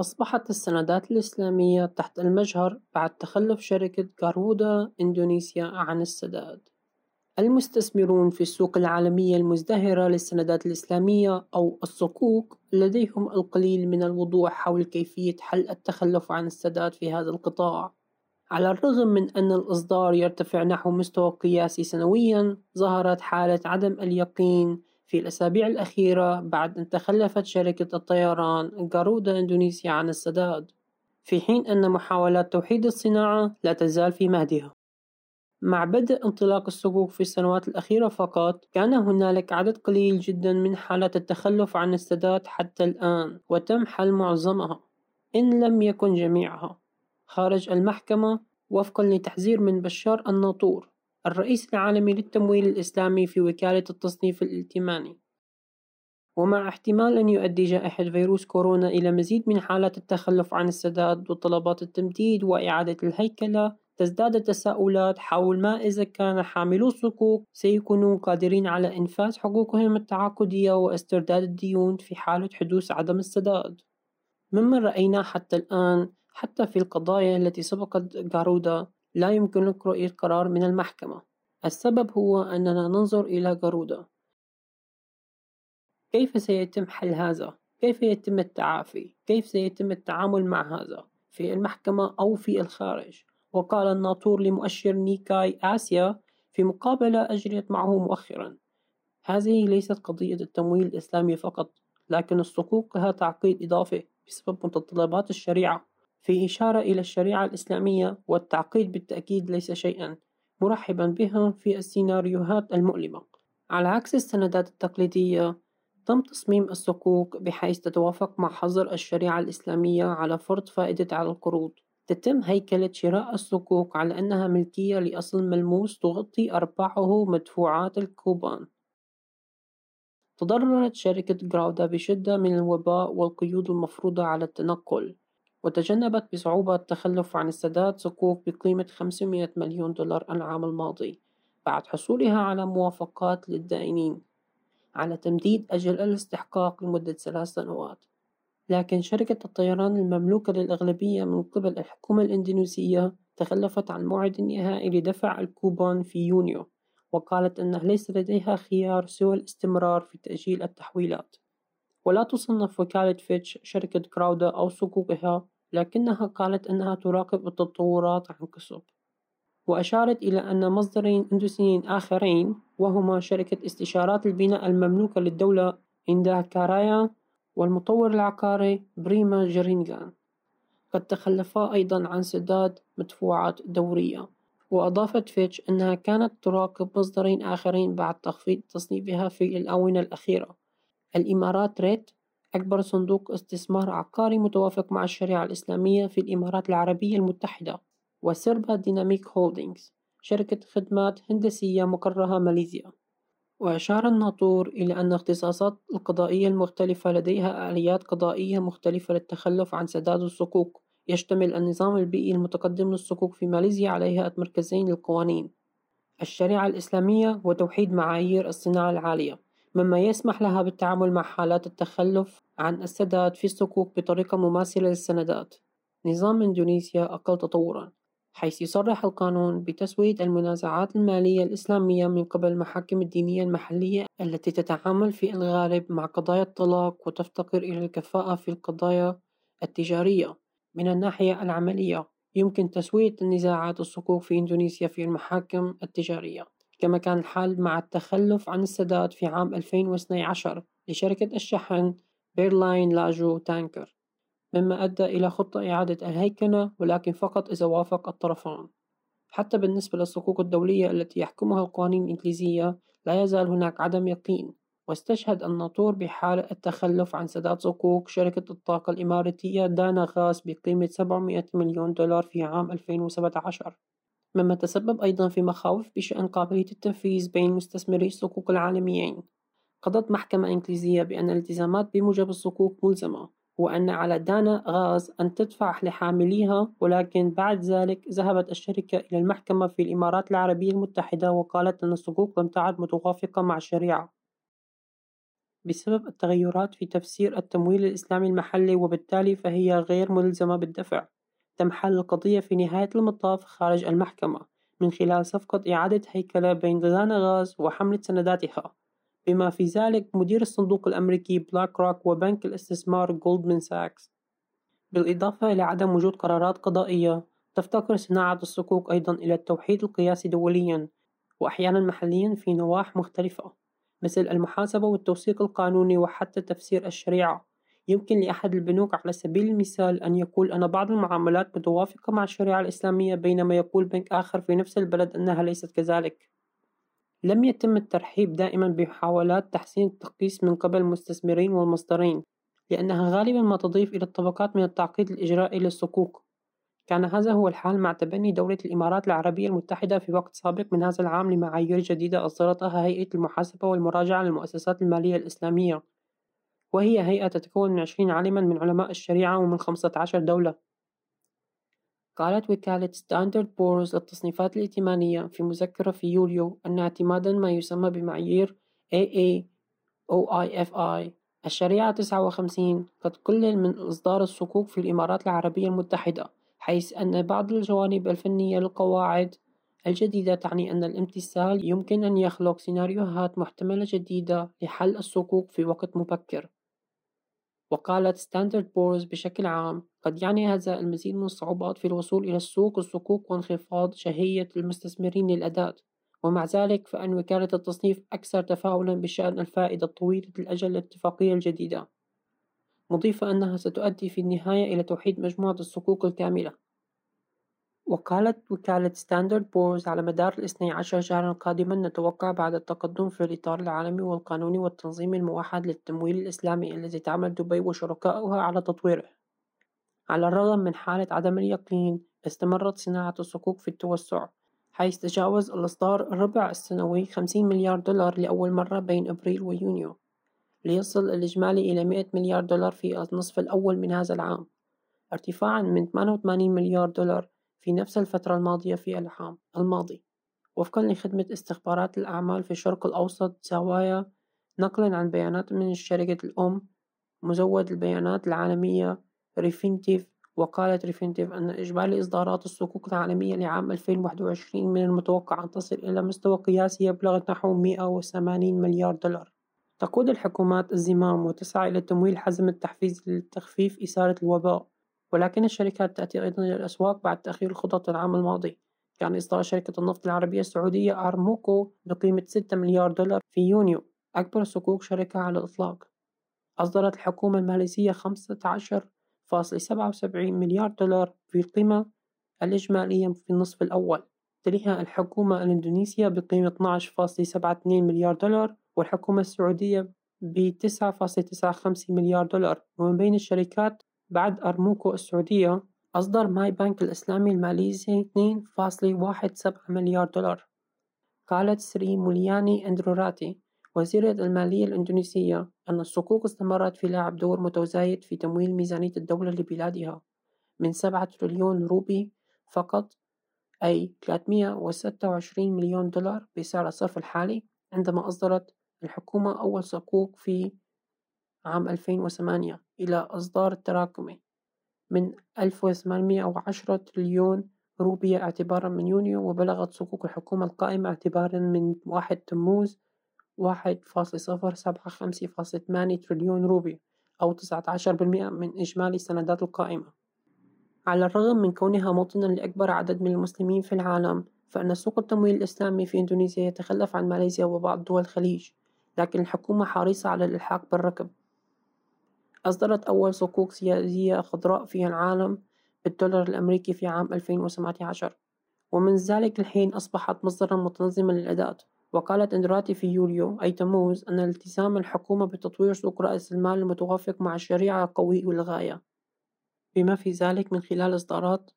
أصبحت السندات الإسلامية تحت المجهر بعد تخلف شركة غارودا إندونيسيا عن السداد. المستثمرون في السوق العالمية المزدهرة للسندات الإسلامية أو الصكوك لديهم القليل من الوضوح حول كيفية حل التخلف عن السداد في هذا القطاع. على الرغم من أن الإصدار يرتفع نحو مستوى قياسي سنويًا، ظهرت حالة عدم اليقين في الأسابيع الأخيرة بعد أن تخلفت شركة الطيران غارودا إندونيسيا عن السداد، في حين أن محاولات توحيد الصناعة لا تزال في مهدها. مع بدء انطلاق الصكوك في السنوات الأخيرة فقط، كان هنالك عدد قليل جدا من حالات التخلف عن السداد حتى الآن، وتم حل معظمها، إن لم يكن جميعها، خارج المحكمة وفقًا لتحذير من بشار الناطور، الرئيس العالمي للتمويل الإسلامي في وكالة التصنيف الائتماني. ومع احتمال أن يؤدي جائحة فيروس كورونا إلى مزيد من حالات التخلف عن السداد وطلبات التمديد وإعادة الهيكلة تزداد التساؤلات حول ما إذا كان حاملو الصكوك سيكونوا قادرين على إنفاذ حقوقهم التعاقدية واسترداد الديون في حالة حدوث عدم السداد مما رأيناه حتى الآن حتى في القضايا التي سبقت جارودا لا يمكنك رؤية قرار من المحكمة السبب هو أننا ننظر إلى جارودا كيف سيتم حل هذا؟ كيف يتم التعافي؟ كيف سيتم التعامل مع هذا؟ في المحكمة أو في الخارج؟ وقال الناطور لمؤشر نيكاي آسيا في مقابلة أجريت معه مؤخرا هذه ليست قضية التمويل الإسلامي فقط لكن الصكوك لها تعقيد إضافي بسبب متطلبات الشريعة في إشارة إلى الشريعة الإسلامية والتعقيد بالتأكيد ليس شيئا مرحبا بها في السيناريوهات المؤلمة. على عكس السندات التقليدية تم تصميم الصكوك بحيث تتوافق مع حظر الشريعة الإسلامية على فرض فائدة على القروض. تتم هيكلة شراء الصكوك على أنها ملكية لأصل ملموس تغطي أرباحه مدفوعات الكوبان. تضررت شركة جراودا بشدة من الوباء والقيود المفروضة على التنقل. وتجنبت بصعوبة التخلف عن السداد صكوك بقيمة 500 مليون دولار العام الماضي بعد حصولها على موافقات للدائنين على تمديد أجل الاستحقاق لمدة ثلاث سنوات. لكن شركة الطيران المملوكة للأغلبية من قبل الحكومة الإندونيسية تخلفت عن الموعد النهائي لدفع الكوبون في يونيو وقالت أنه ليس لديها خيار سوى الاستمرار في تأجيل التحويلات. ولا تصنف وكالة فيتش شركة كراودا أو صكوكها لكنها قالت أنها تراقب التطورات عن كثب وأشارت إلى أن مصدرين إندونيسيين آخرين وهما شركة استشارات البناء المملوكة للدولة إندا كارايا والمطور العقاري بريما جرينغان. قد تخلفا أيضا عن سداد مدفوعات دورية وأضافت فيتش أنها كانت تراقب مصدرين آخرين بعد تخفيض تصنيفها في الآونة الأخيرة الإمارات ريت أكبر صندوق استثمار عقاري متوافق مع الشريعة الإسلامية في الإمارات العربية المتحدة وسيربا ديناميك هولدينغز شركة خدمات هندسية مقرها ماليزيا. وأشار الناطور إلى أن الاختصاصات القضائية المختلفة لديها آليات قضائية مختلفة للتخلف عن سداد الصكوك. يشتمل النظام البيئي المتقدم للصكوك في ماليزيا على هيئة مركزين للقوانين الشريعة الإسلامية وتوحيد معايير الصناعة العالية. مما يسمح لها بالتعامل مع حالات التخلف عن السداد في الصكوك بطريقة مماثلة للسندات نظام إندونيسيا أقل تطورًا حيث يصرح القانون بتسوية المنازعات المالية الإسلامية من قبل المحاكم الدينية المحلية التي تتعامل في الغالب مع قضايا الطلاق وتفتقر إلى الكفاءة في القضايا التجارية. من الناحية العملية، يمكن تسوية النزاعات الصكوك في إندونيسيا في المحاكم التجارية، كما كان الحال مع التخلف عن السداد في عام 2012 لشركة الشحن بيرليان لاجو تانكر. مما أدى إلى خطة إعادة الهيكلة ولكن فقط إذا وافق الطرفان حتى بالنسبة للصكوك الدولية التي يحكمها القوانين الإنجليزية لا يزال هناك عدم يقين واستشهد الناطور بحالة التخلف عن سداد صكوك شركة الطاقة الإماراتية دانا غاز بقيمة 700 مليون دولار في عام 2017 مما تسبب أيضا في مخاوف بشأن قابلية التنفيذ بين مستثمري الصكوك العالميين. قضت محكمة إنجليزية بأن الالتزامات بموجب الصكوك ملزمة وأن على دانا غاز أن تدفع لحامليها ولكن بعد ذلك ذهبت الشركة إلى المحكمة في الإمارات العربية المتحدة وقالت أن الصكوك لم تعد متوافقة مع الشريعة. بسبب التغيرات في تفسير التمويل الإسلامي المحلي وبالتالي فهي غير ملزمة بالدفع. تم حل القضية في نهاية المطاف خارج المحكمة من خلال صفقة إعادة هيكلة بين دانا غاز وحملة سنداتها. بما في ذلك مدير الصندوق الأمريكي بلاك روك وبنك الاستثمار جولدمان ساكس بالإضافة إلى عدم وجود قرارات قضائية تفتقر صناعة الصكوك أيضا إلى التوحيد القياسي دوليا وأحيانا محليا في نواح مختلفة مثل المحاسبة والتوثيق القانوني وحتى تفسير الشريعة. يمكن لأحد البنوك على سبيل المثال أن يقول أن بعض المعاملات متوافقة مع الشريعة الإسلامية بينما يقول بنك آخر في نفس البلد أنها ليست كذلك. لم يتم الترحيب دائما بمحاولات تحسين التقييس من قبل المستثمرين والمصدرين لأنها غالبا ما تضيف إلى الطبقات من التعقيد الإجرائي للصكوك. كان هذا هو الحال مع تبني دولة الإمارات العربية المتحدة في وقت سابق من هذا العام لمعايير جديدة أصدرتها هيئة المحاسبة والمراجعة للمؤسسات المالية الإسلامية. وهي هيئة تتكون من عشرين عالما من علماء الشريعة ومن خمسة عشر دولة. قالت وكالة ستاندرد بورز للتصنيفات الائتمانية في مذكرة في يوليو أن اعتمادا ما يسمى بمعايير AAOIFI الشريعة 59 قد قلل من إصدار الصكوك في الإمارات العربية المتحدة حيث أن بعض الجوانب الفنية للقواعد الجديدة تعني أن الامتثال يمكن أن يخلق سيناريوهات محتملة جديدة لحل الصكوك في وقت مبكر. وقالت ستاندرد بورز بشكل عام قد يعني هذا المزيد من الصعوبات في الوصول إلى السوق الصكوك وانخفاض شهية المستثمرين للأداة. ومع ذلك فإن وكالة التصنيف أكثر تفاؤلا بشأن الفائدة الطويلة الأجل للاتفاقية الجديدة. مضيفة أنها ستؤدي في النهاية إلى توحيد مجموعة الصكوك الكاملة. وقالت وكالة ستاندرد بورز على مدار الاثني عشر شهرا قادما نتوقع بعد التقدم في الإطار العالمي والقانوني والتنظيم الموحد للتمويل الإسلامي الذي تعمل دبي وشركاؤها على تطويره. على الرغم من حالة عدم اليقين استمرت صناعة الصكوك في التوسع حيث تجاوز الإصدار الربع السنوي 50 مليار دولار لأول مرة بين أبريل ويونيو ليصل الإجمالي إلى 100 مليار دولار في النصف الأول من هذا العام. ارتفاعا من 88 مليار دولار في نفس الفترة الماضية في العام الماضي وفقا لخدمة استخبارات الأعمال في الشرق الأوسط زوايا نقلا عن بيانات من الشركة الأم مزود البيانات العالمية ريفينيتيف وقالت ريفينيتيف أن إجمالي إصدارات الصكوك العالمية لعام 2021 من المتوقع أن تصل إلى مستوى قياسي يبلغ نحو 180 مليار دولار. تقود الحكومات الزمام وتسعى إلى تمويل حزم التحفيز لتخفيف آثار الوباء. ولكن الشركات تأتي أيضا إلى الأسواق بعد تأخير الخطط العام الماضي. كان إصدار شركة النفط العربية السعودية أرامكو بقيمة 6 مليار دولار في يونيو أكبر صكوك شركة على الإطلاق. أصدرت الحكومة الماليزية 15.77 مليار دولار في القيمة الإجمالية في النصف الأول. تليها الحكومة الإندونيسية بقيمة 12.72 مليار دولار والحكومة السعودية ب 9.95 مليار دولار. ومن بين الشركات بعد أرموكو السعودية أصدر ماي بانك الإسلامي الماليزي 2.17 مليار دولار. قالت سري مولياني أندروراتي وزيرة المالية الإندونيسية أن الصكوك استمرت في لعب دور متزايد في تمويل ميزانية الدولة لبلادها من 7 تريليون روبي فقط أي 326 مليون دولار بسعر الصرف الحالي عندما أصدرت الحكومة أول صكوك في عام 2008 إلى إصدار التراكمي. من 1810 تريليون روبية اعتبارا من يونيو وبلغت صكوك الحكومة القائمة اعتبارا من واحد تموز واحد فاصل صفر سبعة خمسة فاصل ثمانية تريليون روبي أو تسعة عشر بالمئة من إجمالي السندات القائمة. على الرغم من كونها موطنا لأكبر عدد من المسلمين في العالم فإن سوق التمويل الإسلامي في إندونيسيا يتخلف عن ماليزيا وبعض دول الخليج لكن الحكومة حريصة على الإلحاق بالركب. أصدرت أول صكوك سيادية خضراء في العالم بالدولار الأمريكي في عام 2017 ومن ذلك الحين أصبحت مصدرا متنظما للأداء. وقالت إندراتي في يوليو أي تموز أن التزام الحكومة بتطوير سوق رأس المال المتوافق مع الشريعة قوي للغاية بما في ذلك من خلال إصدارات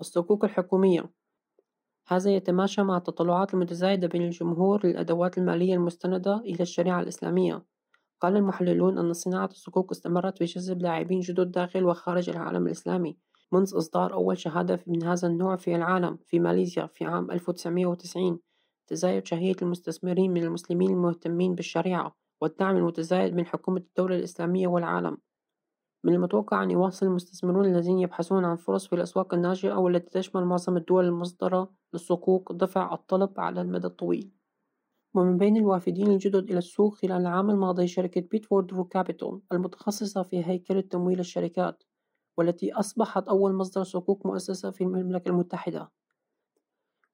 الصكوك الحكومية. هذا يتماشى مع التطلعات المتزايدة بين الجمهور للأدوات المالية المستندة إلى الشريعة الإسلامية. قال المحللون أن صناعة الصكوك استمرت في جذب لاعبين جدد داخل وخارج العالم الإسلامي. منذ إصدار أول شهادة من هذا النوع في العالم في ماليزيا في عام 1990 تزايد شهية المستثمرين من المسلمين المهتمين بالشريعة والدعم المتزايد من حكومة الدولة الإسلامية والعالم. من المتوقع أن يواصل المستثمرون الذين يبحثون عن فرص في الأسواق الناشئة والتي تشمل معظم الدول المصدرة للصكوك دفع الطلب على المدى الطويل. ومن بين الوافدين الجدد إلى السوق خلال العام الماضي شركة بيتفورد كابيتال المتخصصة في هيكلة تمويل الشركات والتي أصبحت أول مصدر صكوك مؤسسة في المملكة المتحدة.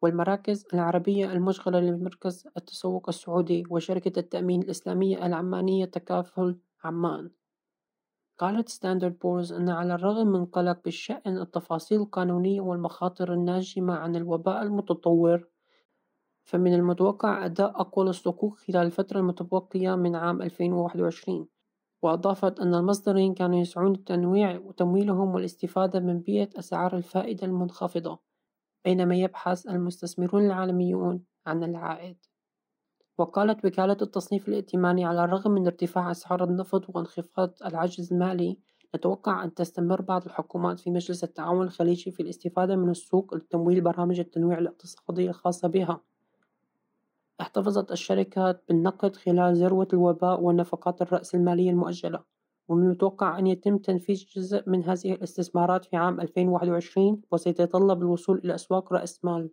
والمراكز العربية المشغلة لمركز التسوق السعودي وشركة التأمين الإسلامية العمانية تكافل عمان. قالت ستاندرد بورز أن على الرغم من قلق بشأن التفاصيل القانونية والمخاطر الناجمة عن الوباء المتطور فمن المتوقع أداء أقوى للصكوك خلال الفترة المتبقية من عام 2021 وأضافت أن المصدرين كانوا يسعون التنويع تمويلهم والاستفادة من بيئة أسعار الفائدة المنخفضة بينما يبحث المستثمرون العالميون عن العائد. وقالت وكالة التصنيف الائتماني على الرغم من ارتفاع أسعار النفط وانخفاض العجز المالي نتوقع أن تستمر بعض الحكومات في مجلس التعاون الخليجي في الاستفادة من السوق لتمويل برامج التنويع الاقتصادي الخاصة بها. احتفظت الشركات بالنقد خلال ذروة الوباء والنفقات الرأسمالية المؤجلة. ومن المتوقع أن يتم تنفيذ جزء من هذه الاستثمارات في عام 2021 وسيتطلب الوصول إلى أسواق رأس مال.